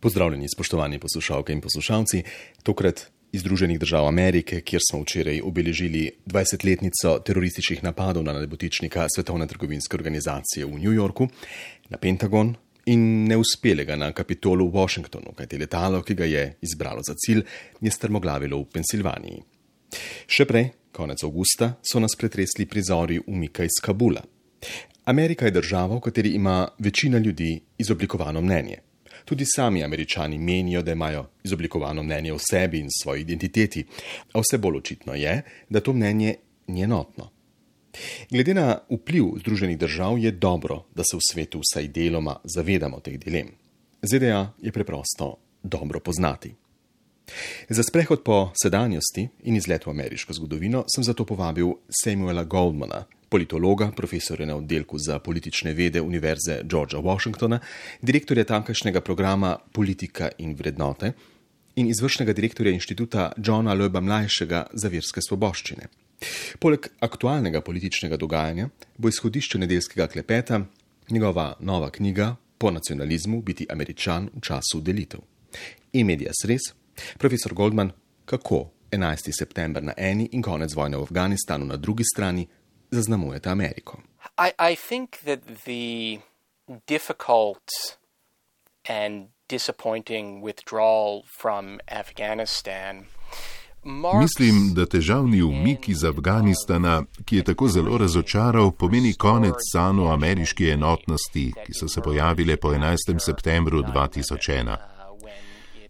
Pozdravljeni, spoštovani poslušalke in poslušalci. Tokrat iz Združenih držav Amerike, kjer smo včeraj obeležili 20-letnico terorističnih napadov na nebotičnika Svetovne trgovinske organizacije v New Yorku, na Pentagon in neuspelega na Kapitolu v Washingtonu, kajti letalo, ki ga je izbralo za cilj, je strmoglavilo v Pensilvaniji. Še prej, konec avgusta, so nas pretresli prizori umika iz Kabula. Amerika je država, v kateri ima večina ljudi izoblikovano mnenje. Tudi sami američani menijo, da imajo izoblikovano mnenje o sebi in svoji identiteti, a vse bolj očitno je, da to mnenje ni enotno. Glede na vpliv Združenih držav je dobro, da se v svetu vsaj deloma zavedamo teh dilem. ZDA je preprosto dobro poznati. Za sprehod po sedanjosti in izlet v ameriško zgodovino sem zato povabil Samuela Goldmana, politologa, profesorja na oddelku za politične vede Univerze Georgea Washingtona, direktorja tamkajšnjega programa Politika in vrednote in izvršnega direktorja inštituta Johna Loeba Mlajšega za verske svoboščine. Poleg aktualnega političnega dogajanja bo izhodišče nedeljskega klepeta njegova nova knjiga Po nacionalizmu biti američan v času delitev. In medija sres, profesor Goldman, kako 11. september na eni in konec vojne v Afganistanu na drugi strani zaznamujete Ameriko? I, I think that the difficult and disappointing withdrawal from Afghanistan. Mislim, da težavni umik iz Afganistana, ki je tako zelo razočaral, pomeni konec sanj ameriške enotnosti, ki so se pojavile po 11. septembru 2001.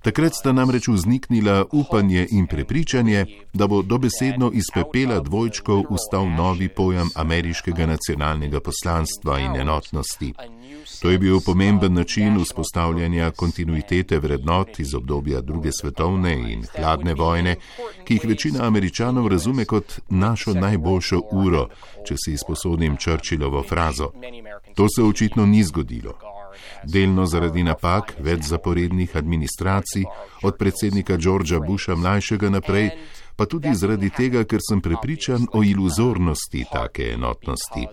Takrat sta namreč vzniknila upanje in prepričanje, da bo dobesedno iz pepela dvojčkov ustal novi pojem ameriškega nacionalnega poslanstva in enotnosti. To je bil pomemben način vzpostavljanja kontinuitete vrednot iz obdobja druge svetovne in hladne vojne, ki jih večina američanov razume kot našo najboljšo uro, če si izposodim Churchillovo frazo. To se očitno ni zgodilo delno zaradi napak več zaporednih administracij, od predsednika Georgea Busha mlajšega naprej, pa tudi zaradi tega, ker sem prepričan o iluzornosti take enotnosti.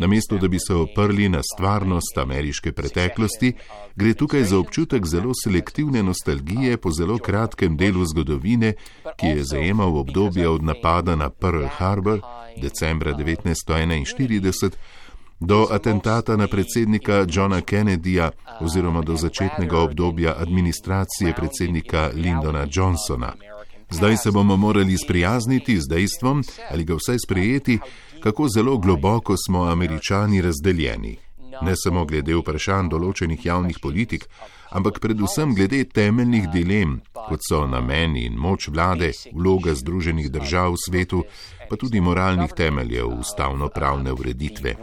Namesto, da bi se oprli na stvarnost ameriške preteklosti, gre tukaj za občutek zelo selektivne nostalgije po zelo kratkem delu zgodovine, ki je zajemal obdobje od napada na Pearl Harbor decembra 1941 do atentata na predsednika Johna Kennedyja oziroma do začetnega obdobja administracije predsednika Lyndona Johnsona. Zdaj se bomo morali sprijazniti z dejstvom ali ga vsaj sprejeti, kako zelo globoko smo američani razdeljeni. Ne samo glede vprašanj določenih javnih politik, ampak predvsem glede temeljnih dilem, kot so namen in moč vlade, vloga Združenih držav v svetu, pa tudi moralnih temeljev ustavno-pravne ureditve.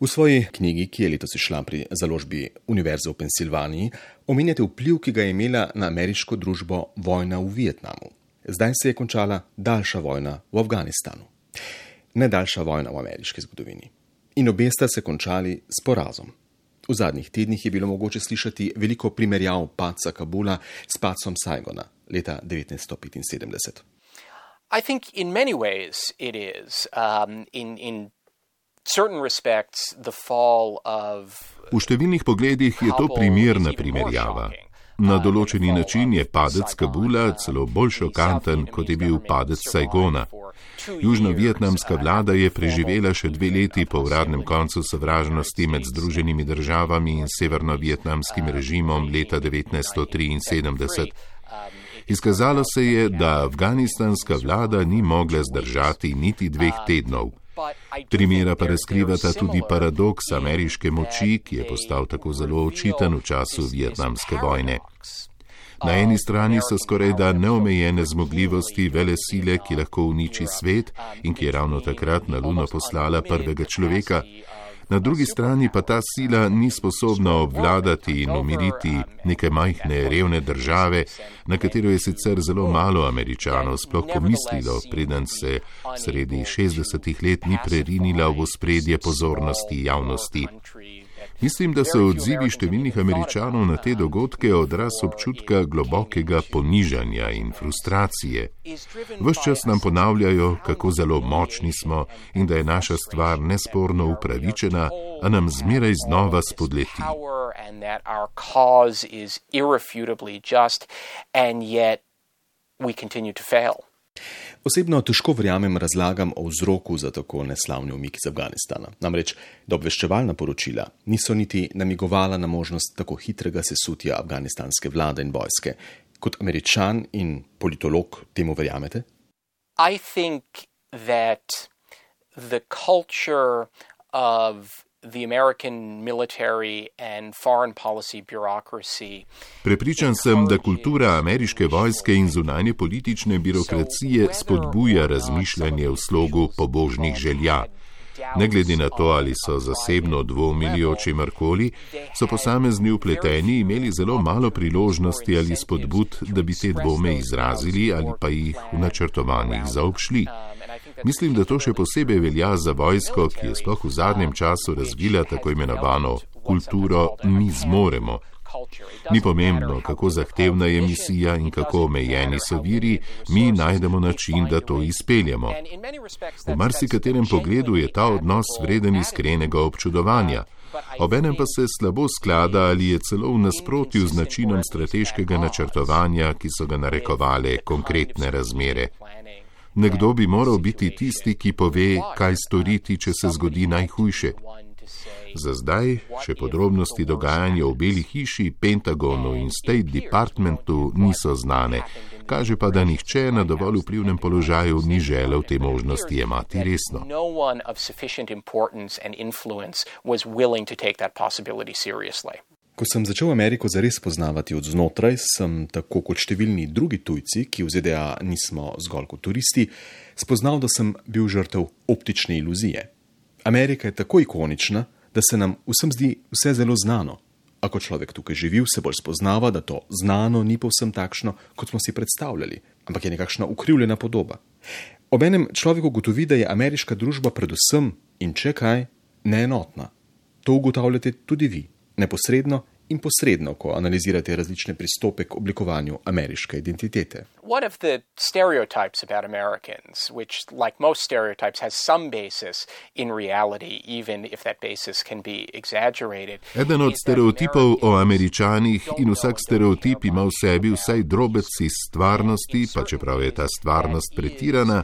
V svoji knjigi, ki je letos išla pri založbi Univerze v Pensilvaniji, omenjate vpliv, ki ga je imela na ameriško družbo vojna v Vietnamu. Zdaj se je končala daljša vojna v Afganistanu. Ne daljša vojna v ameriški zgodovini. In obe sta se končali s porazom. V zadnjih tednih je bilo mogoče slišati veliko primerjav paca Kabula s pacom Saigona leta 1975. I think in many ways it is. Um, in, in certain respects, the fall of. V številnih pogledih je to primerna primerjava. Na določeni način je padec Kabula celo bolj šokanten, kot je bil padec Saigona. Južno-vietnamska vlada je preživela še dve leti po uradnem koncu sovražnosti med Združenimi državami in severno-vietnamskim režimom leta 1973. Izkazalo se je, da afganistanska vlada ni mogla zdržati niti dveh tednov. Primera pa razkrivata tudi paradoks ameriške moči, ki je postal tako zelo očiten v času vietnamske vojne. Na eni strani so skoraj da neomejene zmogljivosti vele sile, ki lahko uniči svet in ki je ravno takrat na Luno poslala prvega človeka, Na drugi strani pa ta sila ni sposobna obvladati in umiriti neke majhne, revne države, na katero je sicer zelo malo američanov sploh pomislilo, preden se sredi 60-ih let ni prerinila v spredje pozornosti javnosti. Mislim, da so odzivi številnih američanov na te dogodke odraz občutka globokega ponižanja in frustracije. Ves čas nam ponavljajo, kako zelo močni smo in da je naša stvar nesporno upravičena, a nam zmeraj znova spodleti. We continue to fail. Osebno težko verjamem razlagam o vzroku za tako neslavni umik iz Afganistana. Namreč, da obveščevalna poročila niso niti namigovala na možnost tako hitrega sesutja afganistanske vlade in vojske. Kot američan in politolog temu verjamete? I think that the culture of Prepričan sem, da kultura ameriške vojske in zunanje politične birokracije spodbuja razmišljanje v slogu pobožnih želja. Ne glede na to, ali so zasebno dvomili o čemarkoli, so posamezni upleteni imeli zelo malo priložnosti ali spodbud, da bi te dvome izrazili ali pa jih v načrtovanjih zaobšli. Mislim, da to še posebej velja za vojsko, ki je sploh v zadnjem času razvila tako imenovano kulturo mi zmoremo. Ni pomembno, kako zahtevna je misija in kako omejeni so viri, mi najdemo način, da to izpeljemo. V marsikaterem pogledu je ta odnos vreden iskrenega občudovanja. Obenem pa se slabo sklada ali je celo v nasprotju z načinom strateškega načrtovanja, ki so ga narekovale konkretne razmere. Nekdo bi moral biti tisti, ki pove, kaj storiti, če se zgodi najhujše. Za zdaj še podrobnosti dogajanja v Beli hiši, Pentagonu in State Departmentu niso znane. Kaže pa, da nihče na dovolj vplivnem položaju ni želel te možnosti jemati resno. Ko sem začel Ameriko zares poznavati od znotraj, sem tako kot številni drugi tujci, ki v ZDA nismo zgolj kot turisti, spoznal, da sem bil žrtev optične iluzije. Amerika je tako ikonična, da se nam vsem zdi vse zelo znano. A ko človek tukaj živi, se bolj spoznava, da to znano ni povsem takšno, kot smo si predstavljali, ampak je nekakšna ukrivljena podoba. Obenem človek ugotovi, da je ameriška družba predvsem in če kaj, neenotna. To ugotavljate tudi vi neposredno in posredno, ko analizirate različne pristope k oblikovanju ameriške identitete. One of the stereotypes about Americans, which, like most stereotypes, has some basis in reality, even if that basis can be exaggerated. Eden od stereotipov o američanih in vsak stereotip ima v sebi vsaj drobec iz stvarnosti, pa čeprav je ta stvarnost pretirana,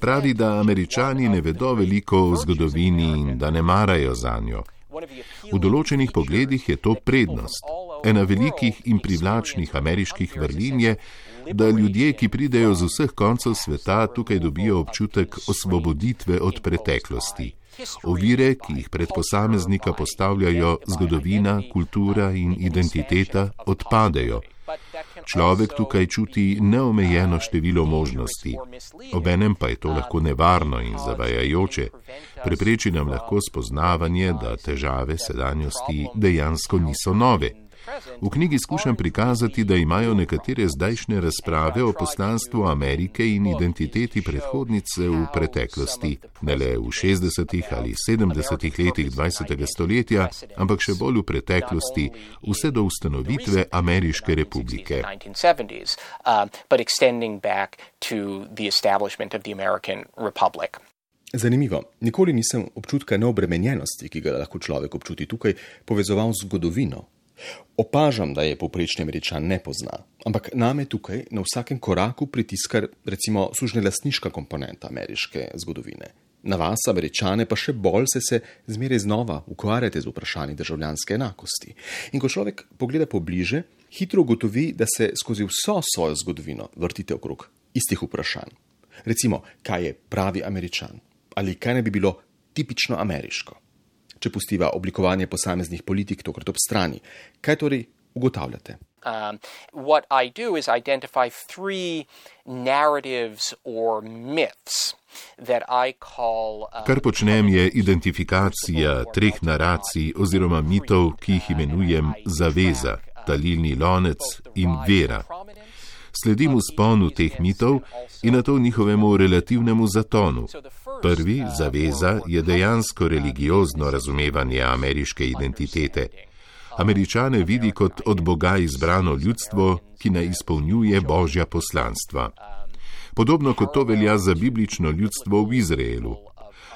pravi, da američani ne vedo veliko o zgodovini in da ne marajo za njo. V določenih pogledih je to prednost. Ena velikih in privlačnih ameriških vrlin je, da ljudje, ki pridejo z vseh koncev sveta, tukaj dobijo občutek osvoboditve od preteklosti. Ovire, ki jih pred posameznika postavljajo zgodovina, kultura in identiteta, odpadejo. Človek tukaj čuti neomejeno število možnosti, obenem pa je to lahko nevarno in zavajajoče. Prepreči nam lahko spoznavanje, da težave sedanjosti dejansko niso nove. V knjigi skušam prikazati, da imajo nekatere zdajšnje razprave o poslanstvu Amerike in identiteti predhodnice v preteklosti, ne le v 60. ali 70. letih 20. stoletja, ampak še bolj v preteklosti, vse do ustanovitve Ameriške republike. Zanimivo. Nikoli nisem občutka neobremenjenosti, ki ga lahko človek občuti tukaj, povezoval z zgodovino. Opažam, da je povprečni američan ne pozna, ampak name tukaj na vsakem koraku pritiska recimo sužne lastniška komponenta ameriške zgodovine. Na vas, američane, pa še bolj se se zmeraj znova ukvarjate z vprašanji državljanske enakosti. In ko človek pogleda pobliže, hitro ugotovi, da se skozi vso svojo zgodovino vrtite okrog istih vprašanj. Recimo, kaj je pravi američan ali kaj ne bi bilo tipično ameriško če pustiva oblikovanje posameznih politik tokrat ob strani. Kaj torej ugotavljate? Um, what I do is identify three narratives or myths that I call. Uh, Kar počnem je identifikacija treh naracij oziroma mitov, ki jih imenujem zaveza, talilni lonec in vera. Sledim v sponu teh mitov in na to njihovemu relativnemu zatonu. Prvi, zaveza, je dejansko religiozno razumevanje ameriške identitete. Američane vidi kot od Boga izbrano ljudstvo, ki ne izpolnjuje božja poslanstva. Podobno kot to velja za biblično ljudstvo v Izraelu.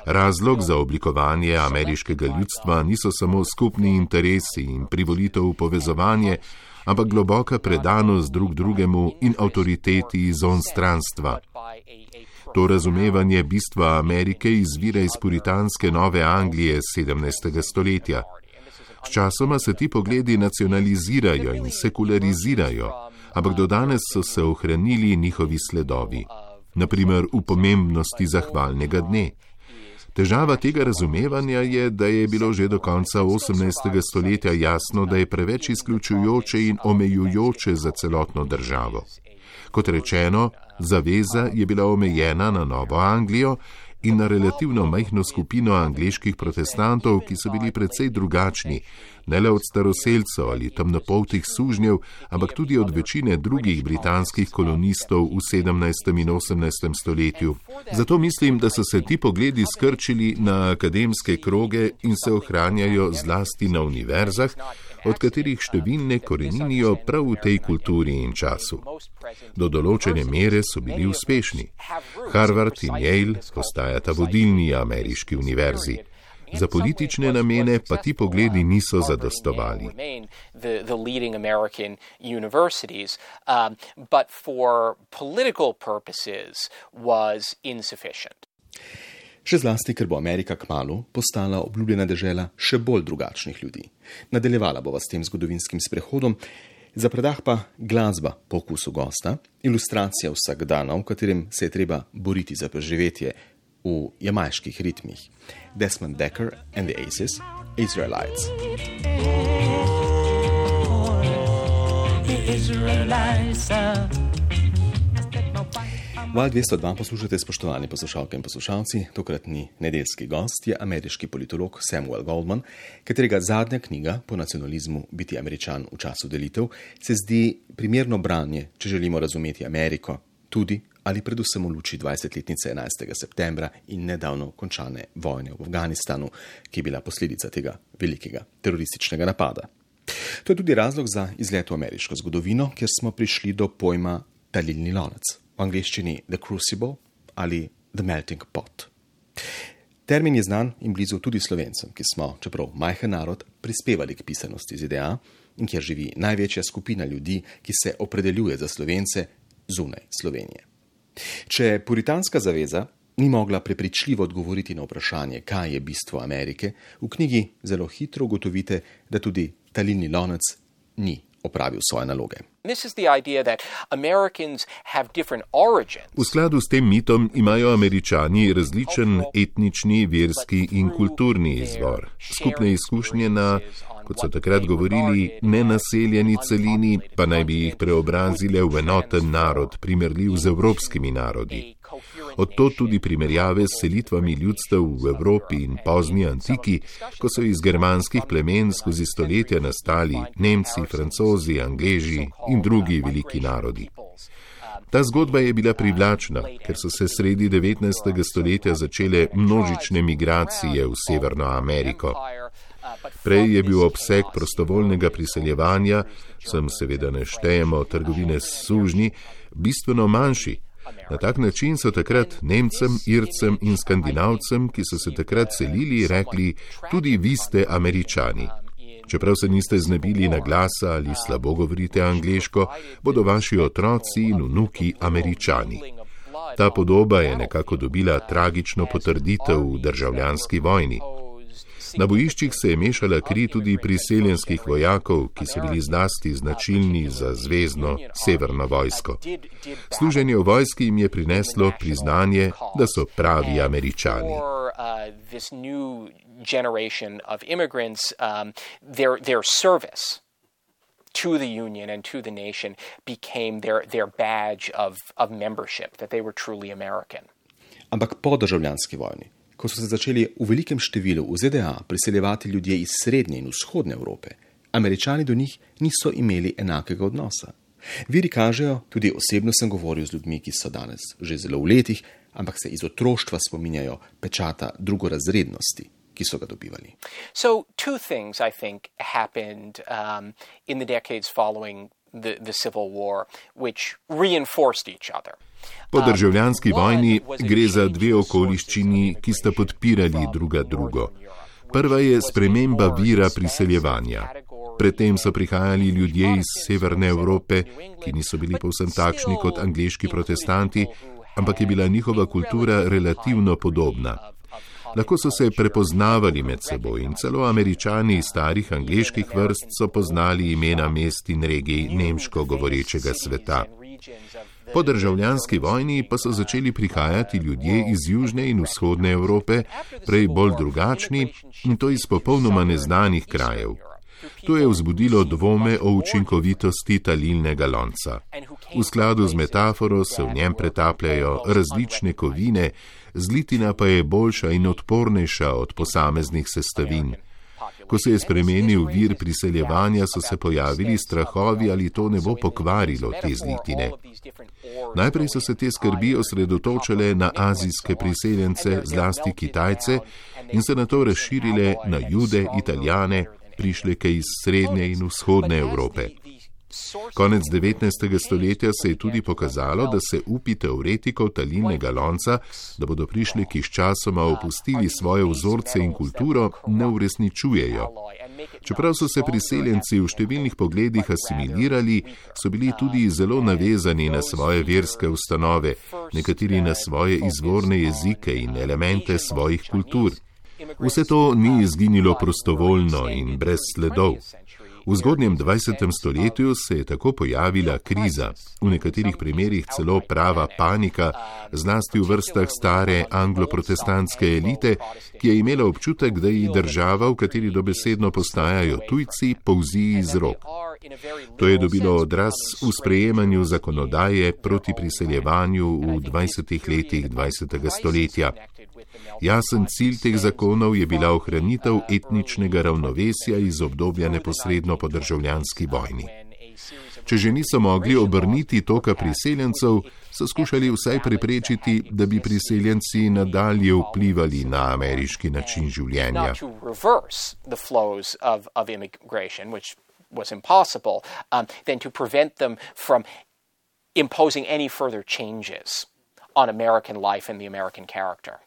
Razlog za oblikovanje ameriškega ljudstva niso samo skupni interesi in privolitev v povezovanje, ampak globoka predanost drug drugemu in avtoriteti iz onstranstva. To razumevanje bistva Amerike izvira iz puritanske Nove Anglije 17. stoletja. Sčasoma se ti pogledi nacionalizirajo in sekularizirajo, ampak do danes so se ohranili njihovi sledovi, naprimer v pomembnosti zahvalnega dne. Težava tega razumevanja je, da je bilo že do konca 18. stoletja jasno, da je preveč izključujoče in omejujoče za celotno državo. Kot rečeno, zaveza je bila omejena na Novo Anglijo in na relativno majhno skupino angliških protestantov, ki so bili precej drugačni, ne le od staroseljcev ali temnopoltih sužnjev, ampak tudi od večine drugih britanskih kolonistov v 17. in 18. stoletju. Zato mislim, da so se ti pogledi skrčili na akademske kroge in se ohranjajo zlasti na univerzah, od katerih številne koreninijo prav v tej kulturi in času. Do določene mere so bili uspešni. Harvard in Yale postajata vodilni ameriški univerzi. Za politične namene pa ti pogledi niso zadostovali. Še zlasti, ker bo Amerika kmalo postala obljubljena država še bolj drugačnih ljudi. Nadaljevala bova s tem zgodovinskim sprehodom, za predah pa glasba po okusu gosta, ilustracija vsakdana, v katerem se je treba boriti za preživetje v jamajških ritmih. Desmond Decker and the Aces, Israelites. Israelites. Val 202 poslušate, spoštovani poslušalke in poslušalci. Tokratni nedeljski gost je ameriški politolog Samuel Goldman, katerega zadnja knjiga po nacionalizmu Biti američan v času delitev se zdi primerno branje, če želimo razumeti Ameriko, tudi ali predvsem v luči 20-letnice 11. septembra in nedavno končane vojne v Afganistanu, ki je bila posledica tega velikega terorističnega napada. To je tudi razlog za izlet v ameriško zgodovino, kjer smo prišli do pojma talilni lonec v angleščini The Crucible ali The Melting Pot. Termin je znan in blizu tudi slovencem, ki smo, čeprav majhen narod, prispevali k pisanosti ZDA in kjer živi največja skupina ljudi, ki se opredeljuje za slovence zunaj Slovenije. Če puritanska zaveza ni mogla prepričljivo odgovoriti na vprašanje, kaj je bistvo Amerike, v knjigi zelo hitro ugotovite, da tudi talilni lonec ni opravil svoje naloge. V skladu s tem mitom imajo američani različen etnični, verski in kulturni izvor, skupne izkušnje na, kot so takrat govorili, nenaseljeni celini, pa naj bi jih preobrazile v enoten narod, primerljiv z evropskimi narodi. Od to tudi primerjave s selitvami ljudstev v Evropi in pozni antiki, ko so iz germanskih plemen skozi stoletja nastali Nemci, Francozi, Angleži in drugi veliki narodi. Ta zgodba je bila privlačna, ker so se sredi 19. stoletja začele množične migracije v Severno Ameriko. Prej je bil obseg prostovoljnega priseljevanja, sem seveda ne štejemo trgovine s sužnji, bistveno manjši, Na tak način so takrat Nemcem, Ircem in Skandinavcem, ki so se takrat selili, rekli: Tudi vi ste američani. Čeprav se niste znebili na glasa ali slabo govorite angliško, bodo vaši otroci in vnuki američani. Ta podoba je nekako dobila tragično potrditev v državljanski vojni. Na bojiščih se je mešala kri tudi priseljenskih vojakov, ki so bili zlasti značilni za zvezdno severno vojsko. Služenje v vojski jim je prineslo priznanje, da so pravi američani. To the Union and to the nation became their, their badge of, of membership, that they were truly American. Ampak po državljanski vojni ko so se začeli v velikem številu v ZDA priseljevati ljudje iz srednje in vzhodne Evrope, američani do njih niso imeli enakega odnosa. Viri kažejo, tudi osebno sem govoril z ljudmi, ki so danes že zelo v letih ampak se iz otroštva spominjajo pečata drugorazrednosti. Ki so ga dobivali. So, two things I think happened um, in the decades following the, the Civil War, which reinforced each other. Po državljanski vojni gre za dve okoliščini, ki sta podpirali druga drugo. Prva je sprememba vira priseljevanja. Predtem so prihajali ljudje iz Severne Evrope, ki niso bili povsem takšni kot angliški protestanti, ampak je bila njihova kultura relativno podobna. Lahko so se prepoznavali med seboj in celo američani iz starih angliških vrst so poznali imena mest in regij nemško govorečega sveta. Po državljanski vojni pa so začeli prihajati ljudje iz južne in vzhodne Evrope, prej bolj drugačni in to iz popolnoma neznanih krajev. To je vzbudilo dvome o učinkovitosti talilnega lonca. V skladu z metaforo se v njem pretapljajo različne kovine, zlitina pa je boljša in odpornejša od posameznih sestavin. Ko se je spremenil vir priseljevanja, so se pojavili strahovi, ali to ne bo pokvarilo te zlitine. Najprej so se te skrbi osredotočile na azijske priseljence, zlasti Kitajce, in se na to razširile na jude, italijane, prišleke iz srednje in vzhodne Evrope. Konec 19. stoletja se je tudi pokazalo, da se upi teoretikov talilnega lonca, da bodo prišleki s časoma opustili svoje vzorce in kulturo, ne uresničujejo. Čeprav so se priseljenci v številnih pogledih asimilirali, so bili tudi zelo navezani na svoje verske ustanove, nekateri na svoje izvorne jezike in elemente svojih kultur. Vse to ni izginilo prostovoljno in brez sledov. V zgodnjem 20. stoletju se je tako pojavila kriza, v nekaterih primerjih celo prava panika, zlasti v vrstah stare anglo-protestantske elite, ki je imela občutek, da ji država, v kateri dobesedno postajajo tujci, povzi iz rok. To je dobilo odraz v sprejemanju zakonodaje proti priseljevanju v 20. letih 20. stoletja. Jasen cilj teh zakonov je bila ohranitev etničnega ravnovesja iz obdobja neposredno po državljanski vojni. Če že niso mogli obrniti toka priseljencev, so skušali vsaj preprečiti, da bi priseljenci nadalje vplivali na ameriški način življenja. Was impossible, um, than to prevent them from imposing any further changes on American life and the American character.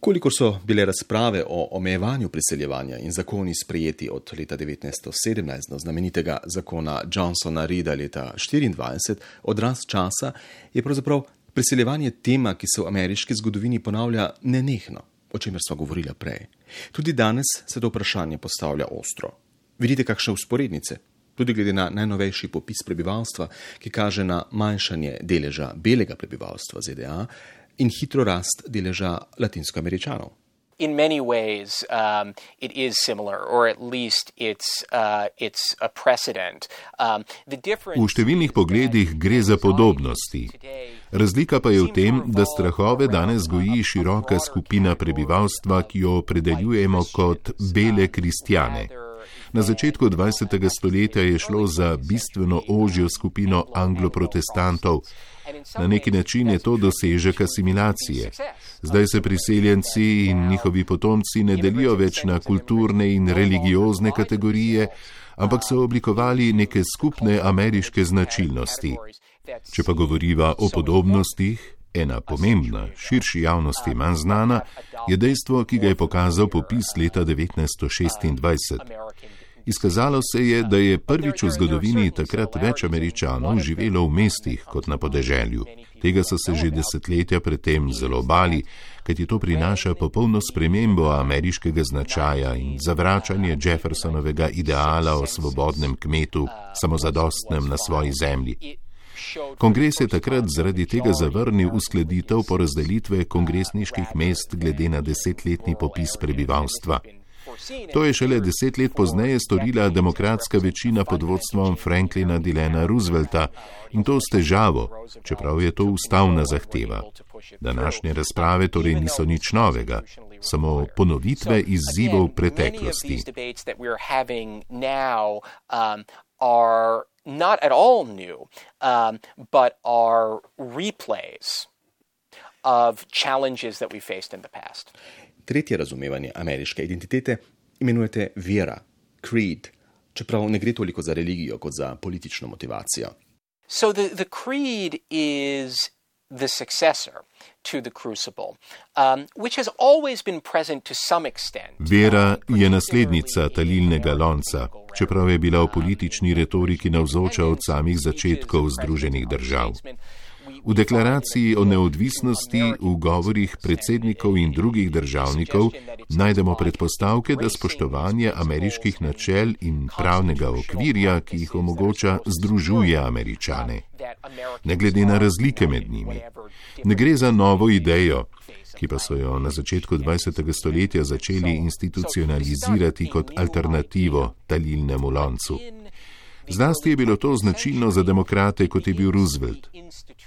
Kolikor so bile razprave o omejevanju priseljevanja in zakoni sprejeti od leta 1917 do znamenitega zakona Johnsona Rida leta 1924, odraz časa, je pravzaprav priseljevanje tema, ki se v ameriški zgodovini ponavlja nenehno, o čemer smo govorili prej. Tudi danes se to vprašanje postavlja ostro. Vidite kakšne usporednice? Tudi glede na najnovejši popis prebivalstva, ki kaže na manjšanje deleža belega prebivalstva ZDA, in hitro rast deleža latinskoameričanov. In many ways, um, it is similar, or at least it's, uh, it's a precedent. Um, v številnih pogledih gre za podobnosti. Razlika pa je v tem, da strahove danes goji široka skupina prebivalstva, ki jo opredeljujemo kot bele kristjane. Na začetku 20. stoletja je šlo za bistveno ožjo skupino anglo-protestantov, Na neki način je to dosežek asimilacije. Zdaj se priseljenci in njihovi potomci ne delijo več na kulturne in religiozne kategorije, ampak so oblikovali neke skupne ameriške značilnosti. Če pa govoriva o podobnostih, ena pomembna, širši javnosti manj znana, je dejstvo, ki ga je pokazal popis leta 1926. Izkazalo se je, da je prvič v zgodovini takrat več američanov živelo v mestih kot na podeželju. Tega so se že desetletja predtem zelo bali, kajti to prinaša popolno spremembo ameriškega značaja in zavračanje Jeffersonovega ideala o svobodnem kmetu, samozadostnem na svoji zemlji. Kongres je takrat zaradi tega zavrnil uskladitev porazdelitve kongresniških mest glede na desetletni popis prebivalstva. To je šele deset let pozneje storila demokratska večina pod vodstvom Franklina Dilena Roosevelta in to s težavo, čeprav je to ustavna zahteva. Današnje razprave torej niso nič novega, samo ponovitve izzivov preteklosti. Not at all new, um, but are replays of challenges that we faced in the past. Tretje razumevanje ameriške identitete imenujete vera, creed, čeprav ne gre toliko za religijo kot za politično motivacijo. So the, the creed is the successor to the crucible, um, which has always been present to some extent. Vera je naslednica talilnega lonca, čeprav je bila v politični retoriki navzoča od samih začetkov Združenih držav. V deklaraciji o neodvisnosti v govorih predsednikov in drugih državnikov najdemo predpostavke, da spoštovanje ameriških načel in pravnega okvirja, ki jih omogoča, združuje američane. Ne glede na razlike med njimi. Ne gre za novo idejo, ki pa so jo na začetku 20. stoletja začeli institucionalizirati kot alternativo talilnemu loncu. Zlasti je bilo to značilno za demokrate, kot je bil Roosevelt.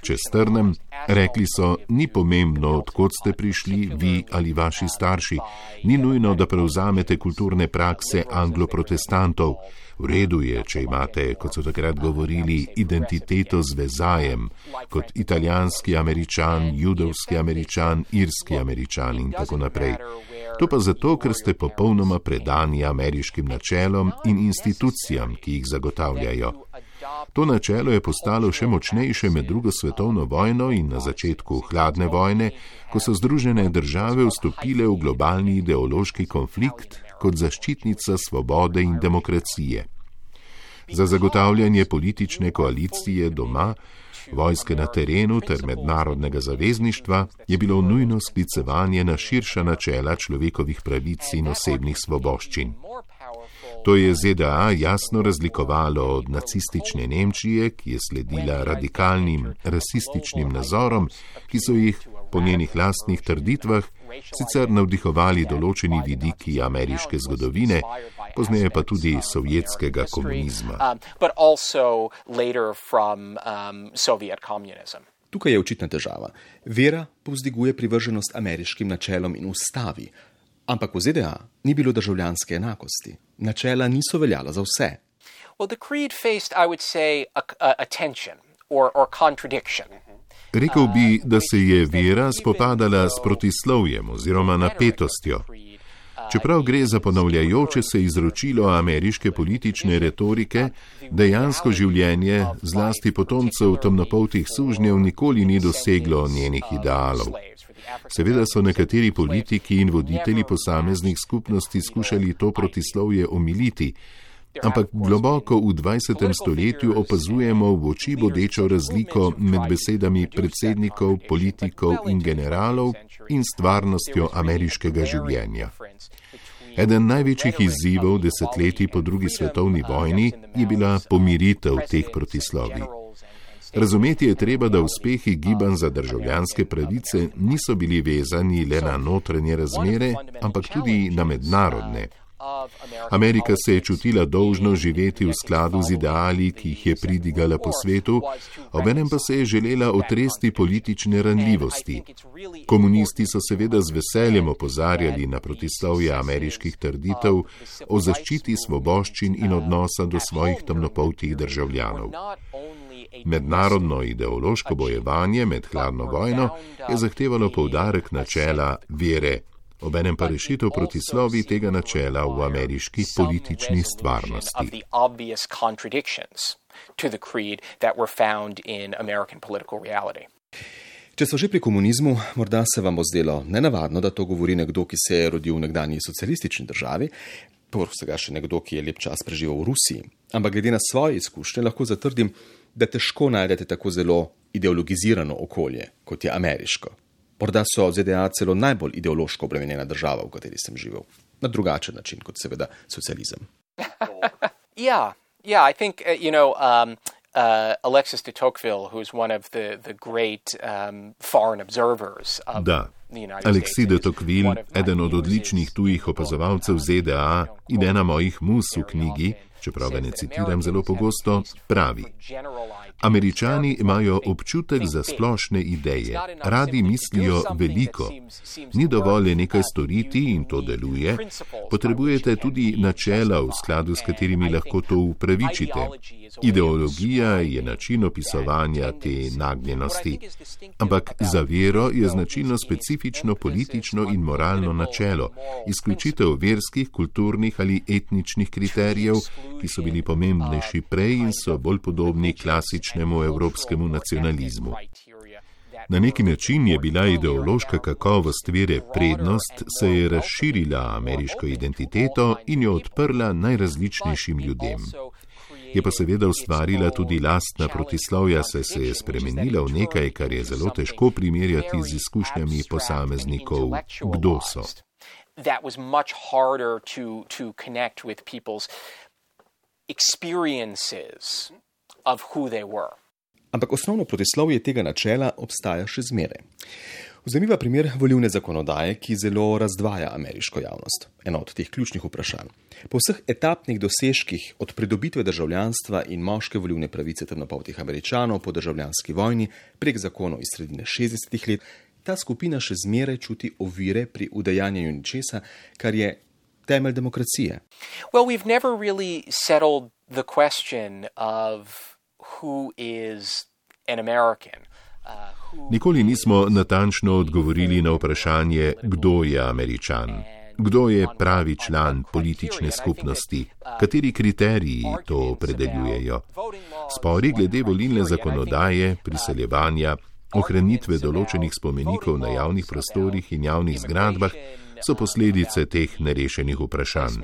Če strnem, rekli so, ni pomembno, odkot ste prišli, vi ali vaši starši, ni nujno, da prevzamete kulturne prakse anglo-protestantov. V redu je, če imate, kot so takrat govorili, identiteto z vezajem, kot italijanski američan, judovski američan, irski američan in tako naprej. To pa zato, ker ste popolnoma predani ameriškim načelom in institucijam, ki jih zagotavljajo. To načelo je postalo še močnejše med drugo svetovno vojno in na začetku hladne vojne, ko so Združene države vstopile v globalni ideološki konflikt kot zaščitnica svobode in demokracije. Za zagotavljanje politične koalicije doma, vojske na terenu ter mednarodnega zavezništva je bilo nujno sklicevanje na širša načela človekovih pravic in osebnih svoboščin. To je ZDA jasno razlikovalo od nacistične Nemčije, ki je sledila radikalnim rasističnim nazorom, ki so jih po njenih lastnih trditvah sicer navdihovali določeni vidiki ameriške zgodovine, pozneje pa tudi sovjetskega komunizma. Um, um, Tukaj je očitna težava. Vera povzdiguje privrženost ameriškim načelom in ustavi, ampak v ZDA ni bilo državljanske enakosti. Načela niso veljala za vse. Well, the creed faced, I would say, a, a, tension or, or contradiction. Rekel bi, da se je vera spopadala s protislovjem oziroma napetostjo. Čeprav gre za ponavljajoče se izročilo ameriške politične retorike, dejansko življenje, zlasti potomcev temnopoltih sužnjev, nikoli ni doseglo njenih idealov. Seveda so nekateri politiki in voditelji posameznih skupnosti skušali to protislovje omiliti, ampak globoko v 20. stoletju opazujemo v oči bodečo razliko med besedami predsednikov, politikov in generalov in stvarnostjo ameriškega življenja. Eden največjih izzivov desetletij po drugi svetovni vojni je bila pomiritev teh protislovi. Razumeti je treba, da uspehi gibanj za državljanske pravice niso bili vezani le na notranje razmere, ampak tudi na mednarodne. Amerika se je čutila dolžno živeti v skladu z ideali, ki jih je pridigala po svetu, obenem pa se je želela otresti politične ranljivosti. Komunisti so seveda z veseljem opozarjali na protislovje ameriških trditev o zaščiti svoboščin in odnosa do svojih temnopoltih državljanov. Mednarodno ideološko bojevanje med hladno vojno je zahtevalo poudarek načela vere obenem pa rešitev proti slovi tega načela v ameriški politični stvarnosti. Če so že pri komunizmu, morda se vam bo zdelo nenavadno, da to govori nekdo, ki se je rodil v nekdanji socialistični državi, povrh vsega še nekdo, ki je lep čas preživel v Rusiji. Ampak glede na svoje izkušnje lahko zatrdim, da težko najdete tako zelo ideologizirano okolje, kot je ameriško. Morda so ZDA celo najbolj ideološko obremenjena država, v kateri sem živel. Na drugačen način kot seveda socializem. Ja, ja, mislim, da je. Uh, Alexis de Tocqueville, who's one of the, the great um, foreign observers of da. Alexis de Tocqueville, eden od odličnih tujih opazovalcev ZDA in ena mojih mus v knjigi, čeprav ga ne citiram zelo pogosto, pravi: Američani imajo občutek za splošne ideje, radi mislijo veliko. Ni dovolj nekaj storiti in to deluje, potrebujete tudi načela, v skladu s katerimi lahko to upravičite. Ideologija je način opisovanja te nagnjenosti, ampak za vero je značilno specifično politično in moralno načelo, izključitev verskih, kulturnih ali etničnih kriterijev, ki so bili pomembnejši prej in so bolj podobni klasičnemu evropskemu nacionalizmu. Na neki način je bila ideološka kakovost vere prednost, se je razširila ameriško identiteto in jo odprla najrazličnejšim ljudem. Je pa seveda ustvarila tudi lastna protislovja, saj se je spremenila v nekaj, kar je zelo težko primerjati z izkušnjami posameznikov, kdo so. That was much harder to, to connect with people's experiences of who they were. Ampak osnovno protislovje tega načela obstaja še zmeraj. Vzemiva primer volivne zakonodaje, ki zelo razdvaja ameriško javnost. Eno od teh ključnih vprašanj. Po vseh etapnih dosežkih od pridobitve državljanstva in moške volivne pravice temnopoltih američanov po državljanski vojni prek zakonov iz sredine 60-ih let, ta skupina še zmeraj čuti ovire pri udejanjanju ničesa, kar je temelj demokracije. Well, we've never really settled the question of who is an American. Uh, Nikoli nismo natančno odgovorili na vprašanje, kdo je američan, kdo je pravi član politične skupnosti, kateri kriteriji to opredeljujejo. Spori glede volilne zakonodaje, priseljevanja, ohranitve določenih spomenikov na javnih prostorih in javnih zgradbah so posledice teh nerešenih vprašanj.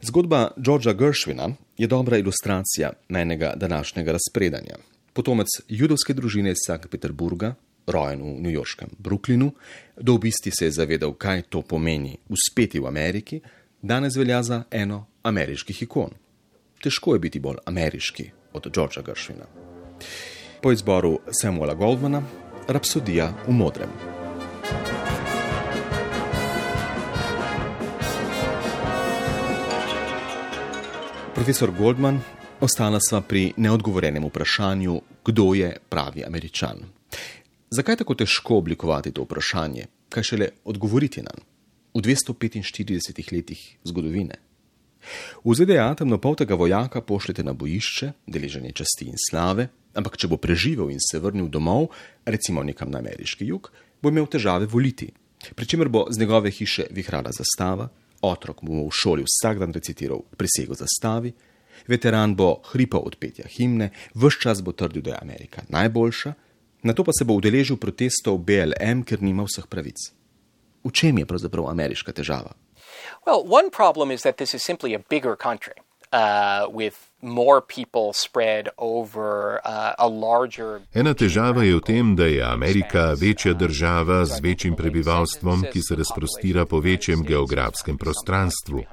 Zgodba Georgea Gershwina je dobra ilustracija menjega današnjega razpredanja. Potomec judovske družine iz Sankt Peterburga, rojen v newyorškem Brooklynu, do obisti se je zavedal, kaj to pomeni uspeti v Ameriki, danes velja za eno ameriških ikon. Težko je biti bolj ameriški od Georgea Gershwina. Po izboru Samuela Goldmana, Rapsodija v modrem. Profesor Goldman, ostala sva pri neodgovorjenem vprašanju, kdo je pravi američan. Zakaj je tako težko oblikovati to vprašanje, kaj šele odgovoriti na njo v 245 letih zgodovine? V ZDA temnopoltega vojaka pošljete na bojišče, deleženje časti in slave, ampak če bo preživel in se vrnil domov, recimo nekam na ameriški jug, bo imel težave voliti. Pričemer bo z njegove hiše vihrala zastava, otrok mu bo v šoli vsak dan recitiral prisego zastavi, veteran bo hripal od petja himne, vse čas bo trdil, da je Amerika najboljša, na to pa se bo udeležil protestov BLM, ker nima vseh pravic. V čem je pravzaprav ameriška težava? Well, one problem is that this is simply a bigger country uh, with more people spread over uh, a larger. Ena težava je v tem, da je Amerika večja država z večjim prebivalstvom, ki se razprostira po večjem geografskem prostranstvu.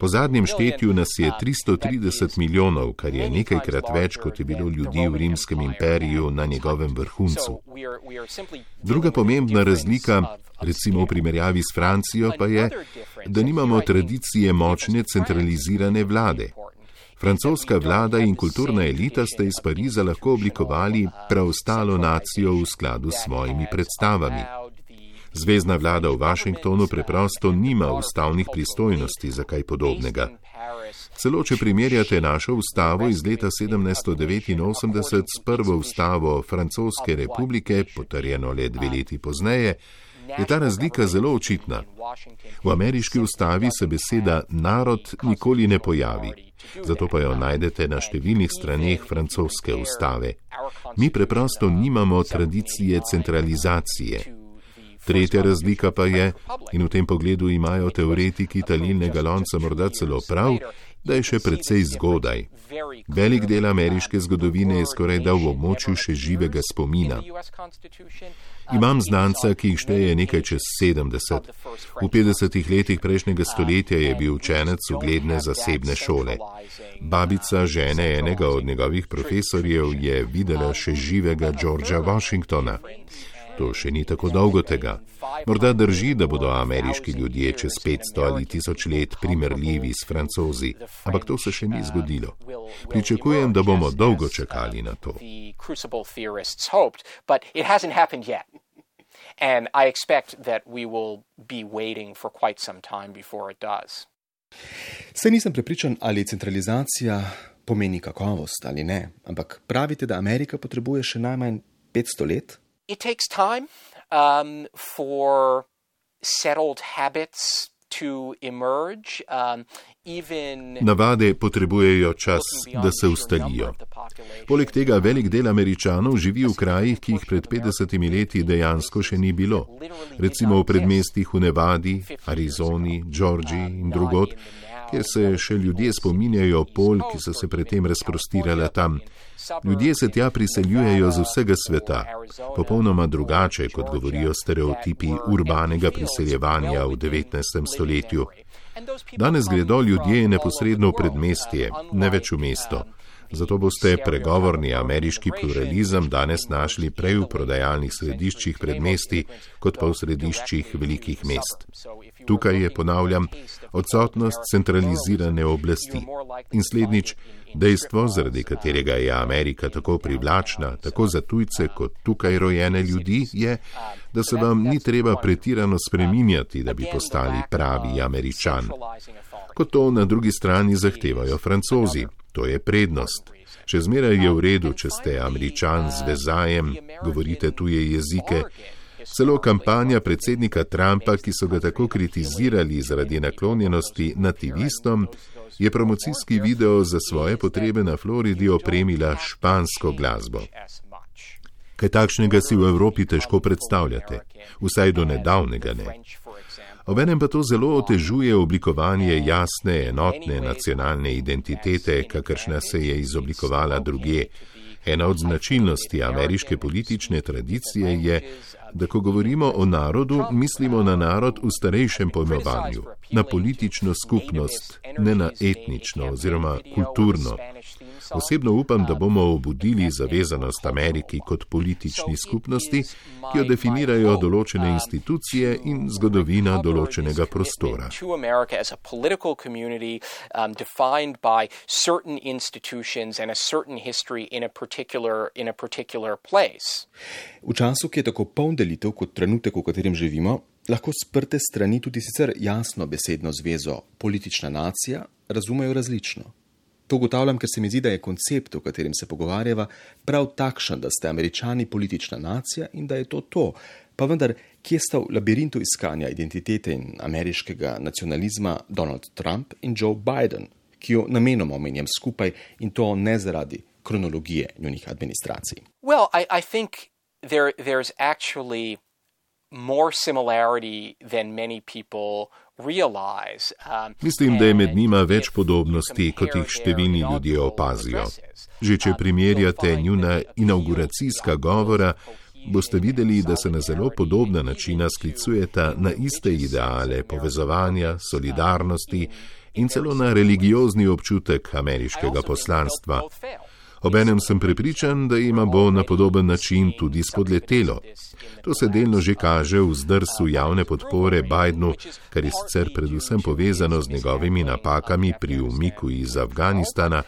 Po zadnjem štetju nas je 330 milijonov, kar je nekajkrat več, kot je bilo ljudi v rimskem imperiju na njegovem vrhuncu. Druga pomembna razlika, recimo v primerjavi s Francijo, pa je, da nimamo tradicije močne centralizirane vlade. Francoska vlada in kulturna elita sta iz Pariza lahko oblikovali preostalo nacijo v skladu s svojimi predstavami. Zvezdna vlada v Washingtonu preprosto nima ustavnih pristojnosti za kaj podobnega. Celo če primerjate našo ustavo iz leta 1789 s prvo ustavo Francoske republike, potrjeno le dve leti pozneje, je ta razlika zelo očitna. V ameriški ustavi se beseda narod nikoli ne pojavi, zato pa jo najdete na številnih straneh francoske ustave. Mi preprosto nimamo tradicije centralizacije. Tretja razlika pa je, in v tem pogledu imajo teoretiki talilnega lonca morda celo prav, da je še precej zgodaj. Velik del ameriške zgodovine je skoraj da v območju še živega spomina. Imam znanca, ki jih šteje nekaj čez 70. V 50 letih prejšnjega stoletja je bil učenec ugledne zasebne šole. Babica žene enega od njegovih profesorjev je videla še živega Georgea Washingtona. To še ni tako dolgo tega. Morda drži, da bodo ameriški ljudje čez 500 ali 1000 let primerljivi s francozi, ampak to se še ni zgodilo. Pričakujem, da bomo dolgo čakali na to. And I expect that we will be waiting for quite some time before it does. Se nisem prepričan, ali centralizacija pomeni kakovost ali ne, ampak pravite, da Amerika potrebuje še najmanj 500 let? It takes time um, for settled habits to emerge. Um, Navade potrebujejo čas, da se ustalijo. Poleg tega velik del američanov živi v krajih, ki jih pred 50 leti dejansko še ni bilo. Recimo v predmestih v Nevadi, Arizoni, Georgiji in drugot, kjer se še ljudje spominjajo pol, ki so se predtem razprostirale tam. Ljudje se tja priseljujejo z vsega sveta, popolnoma drugače, kot govorijo stereotipi urbanega priseljevanja v 19. stoletju. Danes gredo ljudje neposredno v predmestje, ne več v mesto. Zato boste pregovorni ameriški pluralizem danes našli prej v prodajalnih središčih predmesti, kot pa v središčih velikih mest. Tukaj je, ponavljam, odsotnost centralizirane oblasti. In slednjič, dejstvo, zaradi katerega je Amerika tako privlačna, tako za tujce kot tukaj rojene ljudi, je, da se vam ni treba pretirano spreminjati, da bi postali pravi američan. Kot to na drugi strani zahtevajo francozi. To je prednost. Še zmeraj je v redu, če ste američan z vezajem, govorite tuje jezike. Celo kampanja predsednika Trumpa, ki so ga tako kritizirali zaradi naklonjenosti nativistom, je promocijski video za svoje potrebe na Floridi opremila špansko glasbo. Kaj takšnega si v Evropi težko predstavljate, vsaj do nedavnega ne. Obenem pa to zelo otežuje oblikovanje jasne, enotne nacionalne identitete, kakršna se je izoblikovala druge. Ena od značilnosti ameriške politične tradicije je, da ko govorimo o narodu, mislimo na narod v starejšem pojmovanju, na politično skupnost, ne na etnično oziroma kulturno. Osebno upam, da bomo obudili zavezanost Ameriki kot politični skupnosti, ki jo definirajo določene institucije in zgodovina določenega prostora. V času, ki je tako poln delitev kot trenutek, v katerem živimo, lahko sprte strani tudi sicer jasno besedno zvezo politična nacija razumejo različno. To ugotavljam, ker se mi zdi, da je koncept, o katerem se pogovarjava, prav takšen, da ste američani politična nacija in da je to to. Pa vendar, kje sta v labirintu iskanja identitete in ameriškega nacionalizma Donald Trump in Joe Biden, ki jo namenoma omenjam skupaj in to ne zaradi kronologije njunih administracij? Well, I, I think there, there's actually more similarity than many people Mislim, da je med njima več podobnosti, kot jih številni ljudje opazijo. Že če primerjate njuna inauguracijska govora, boste videli, da se na zelo podobna načina sklicujeta na iste ideale povezovanja, solidarnosti in celo na religiozni občutek ameriškega poslanstva. Obenem sem prepričan, da ima bo na podoben način tudi spodletelo. To se delno že kaže v zdrsu javne podpore Bidenu, kar je sicer predvsem povezano z njegovimi napakami pri umiku iz Afganistana,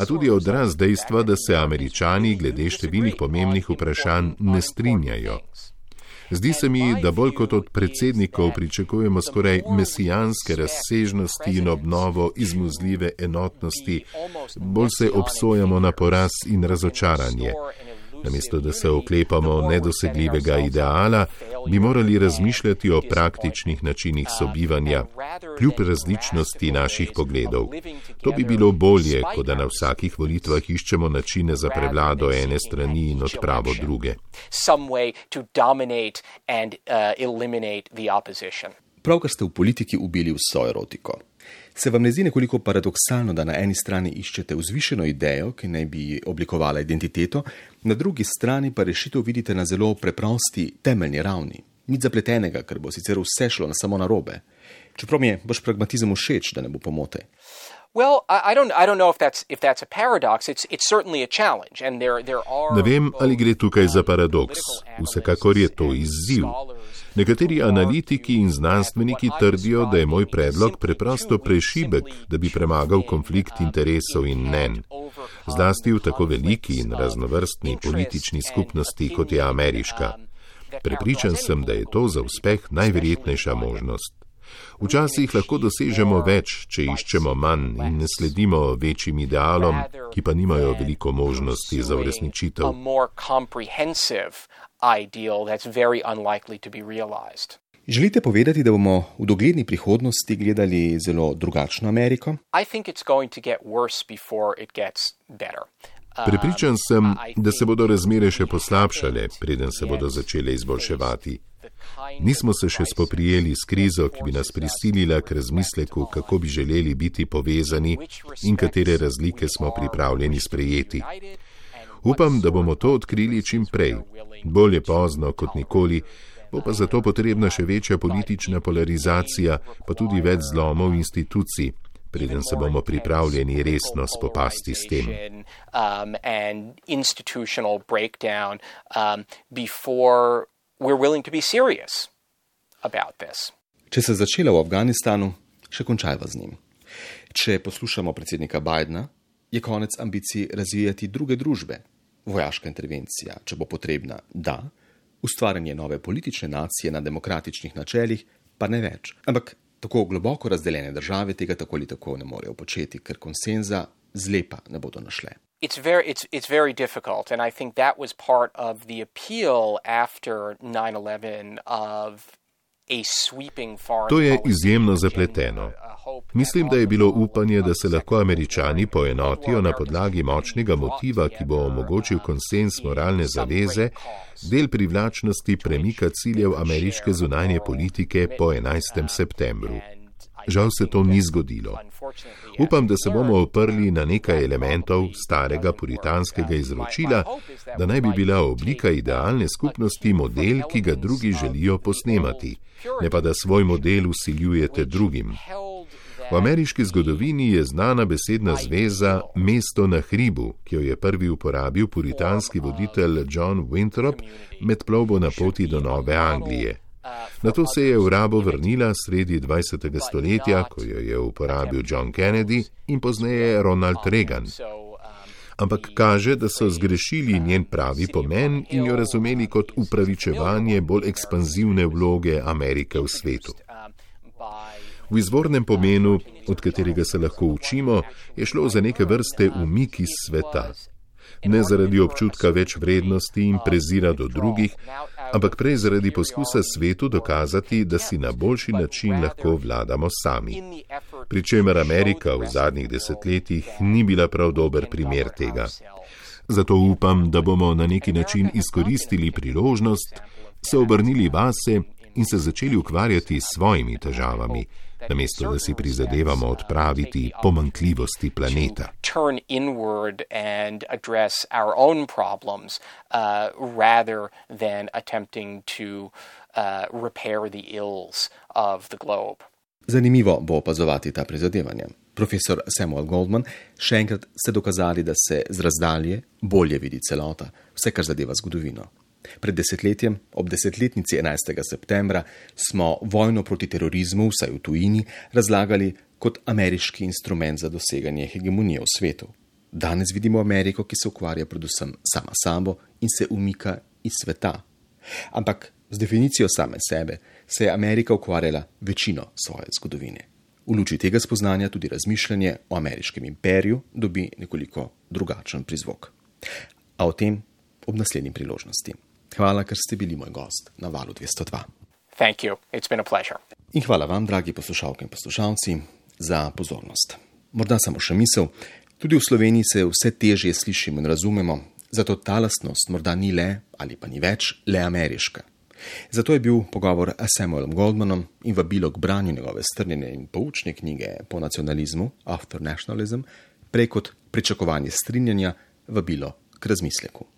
a tudi odraz dejstva, da se američani glede številnih pomembnih vprašanj ne strinjajo. Zdi se mi, da bolj kot od predsednikov pričakujemo skoraj mesijanske razsežnosti in obnovo izmuzljive enotnosti, bolj se obsojamo na poraz in razočaranje. Namesto da se oklepamo nedosegljivega ideala, bi morali razmišljati o praktičnih načinih sobivanja, kljub različnosti naših pogledov. To bi bilo bolje, kot da na vsakih volitvah iščemo načine za prevlado ene strani in odpravo druge. Uh, Pravkar ste v politiki ubili vso erotiko. Se vam ne zdi nekoliko paradoksalno, da na eni strani iščete vzvišeno idejo, ki naj bi oblikovala identiteto, na drugi strani pa rešitev vidite na zelo preprosti, temeljni ravni? Nič zapletenega, ker bo sicer vse šlo na samo narobe. Čeprav mi je vaš pragmatizem všeč, da ne bo pomote. Ne vem, ali gre tukaj za paradoks. Vsekakor je to izziv. Nekateri analitiki in znanstveniki trdijo, da je moj predlog preprosto prešibek, da bi premagal konflikt interesov in mnen. Zlasti v tako veliki in raznovrstni politični skupnosti, kot je ameriška. Prepričan sem, da je to za uspeh najverjetnejša možnost. Včasih lahko dosežemo več, če iščemo manj in ne sledimo večjim idealom, ki pa nimajo veliko možnosti za uresničitev. Želite povedati, da bomo v dogledni prihodnosti gledali zelo drugačno Ameriko? Prepričan sem, da se bodo razmere še poslabšale, preden se bodo začele izboljševati. Nismo se še spoprijeli s krizo, ki bi nas prisilila k razmisleku, kako bi želeli biti povezani in katere razlike smo pripravljeni sprejeti. Upam, da bomo to odkrili čim prej. Bolje pozno kot nikoli, bo pa zato potrebna še večja politična polarizacija, pa tudi več zlomov institucij. Preden se bomo pripravljeni resno spopasti s tem. Um, we're willing to be serious about this. Če se začela v Afganistanu, še končajva z njim. Če poslušamo predsednika Bidna, je konec ambicij razvijati druge družbe, vojaška intervencija, če bo potrebna, da, ustvarjanje nove politične nacije na demokratičnih načelih, pa ne več. Ampak tako globoko razdeljene države tega tako ali tako ne morejo početi, ker konsenza zlepa ne bodo našle. It's very, it's, it's very difficult, and I think that was part of the appeal after 9/11 of To je izjemno zapleteno. Mislim, da je bilo upanje, da se lahko američani poenotijo na podlagi močnega motiva, ki bo omogočil konsens moralne zaveze, del privlačnosti premika ciljev ameriške zunanje politike po 11. septembru. Žal se to ni zgodilo. Upam, da se bomo oprli na nekaj elementov starega puritanskega izročila, da naj bi bila oblika idealne skupnosti model, ki ga drugi želijo posnemati, ne pa da svoj model usiljujete drugim. V ameriški zgodovini je znana besedna zveza mesto na hribu, ki jo je prvi uporabil puritanski voditelj John Winthrop med plovbo na poti do Nove Anglije. Na to se je v rabo vrnila sredi 20. stoletja, ko jo je uporabil John Kennedy in pozneje Ronald Reagan. Ampak kaže, da so zgrešili njen pravi pomen in jo razumeli kot upravičevanje bolj ekspanzivne vloge Amerike v svetu. V izvornem pomenu, od katerega se lahko učimo, je šlo za neke vrste umik iz sveta ne zaradi občutka več vrednosti in prezira do drugih, ampak prej zaradi poskusa svetu dokazati, da si na boljši način lahko vladamo sami. Pričemer Amerika v zadnjih desetletjih ni bila prav dober primer tega. Zato upam, da bomo na neki način izkoristili priložnost, se obrnili vase in se začeli ukvarjati s svojimi težavami namesto da si prizadevamo odpraviti pomankljivosti planeta. Zanimivo bo opazovati ta prizadevanja. Profesor Samuel Goldman, še enkrat ste dokazali, da se z razdalje bolje vidi celota, vse kar zadeva zgodovino. Pred desetletjem, ob desetletnici 11. septembra, smo vojno proti terorizmu, vsaj v tujini, razlagali kot ameriški instrument za doseganje hegemonije v svetu. Danes vidimo Ameriko, ki se ukvarja predvsem sama sabo in se umika iz sveta. Ampak z definicijo same sebe se je Amerika ukvarjala večino svoje zgodovine. V luči tega spoznanja tudi razmišljanje o ameriškem imperiju dobi nekoliko drugačen prizvok. A o tem ob naslednji priložnosti. Hvala, ker ste bili moj gost na valu 202. In hvala vam, dragi poslušalke in poslušalci, za pozornost. Morda samo še misel, tudi v Sloveniji se vse težje slišimo in razumemo, zato ta lastnost morda ni le ali pa ni več le ameriška. Zato je bil pogovor s Samuelom Goldmanom in vabilo k branju njegove strnjene in poučne knjige po nacionalizmu, After Nationalism, prej kot pričakovanje strinjanja, vabilo k razmisleku.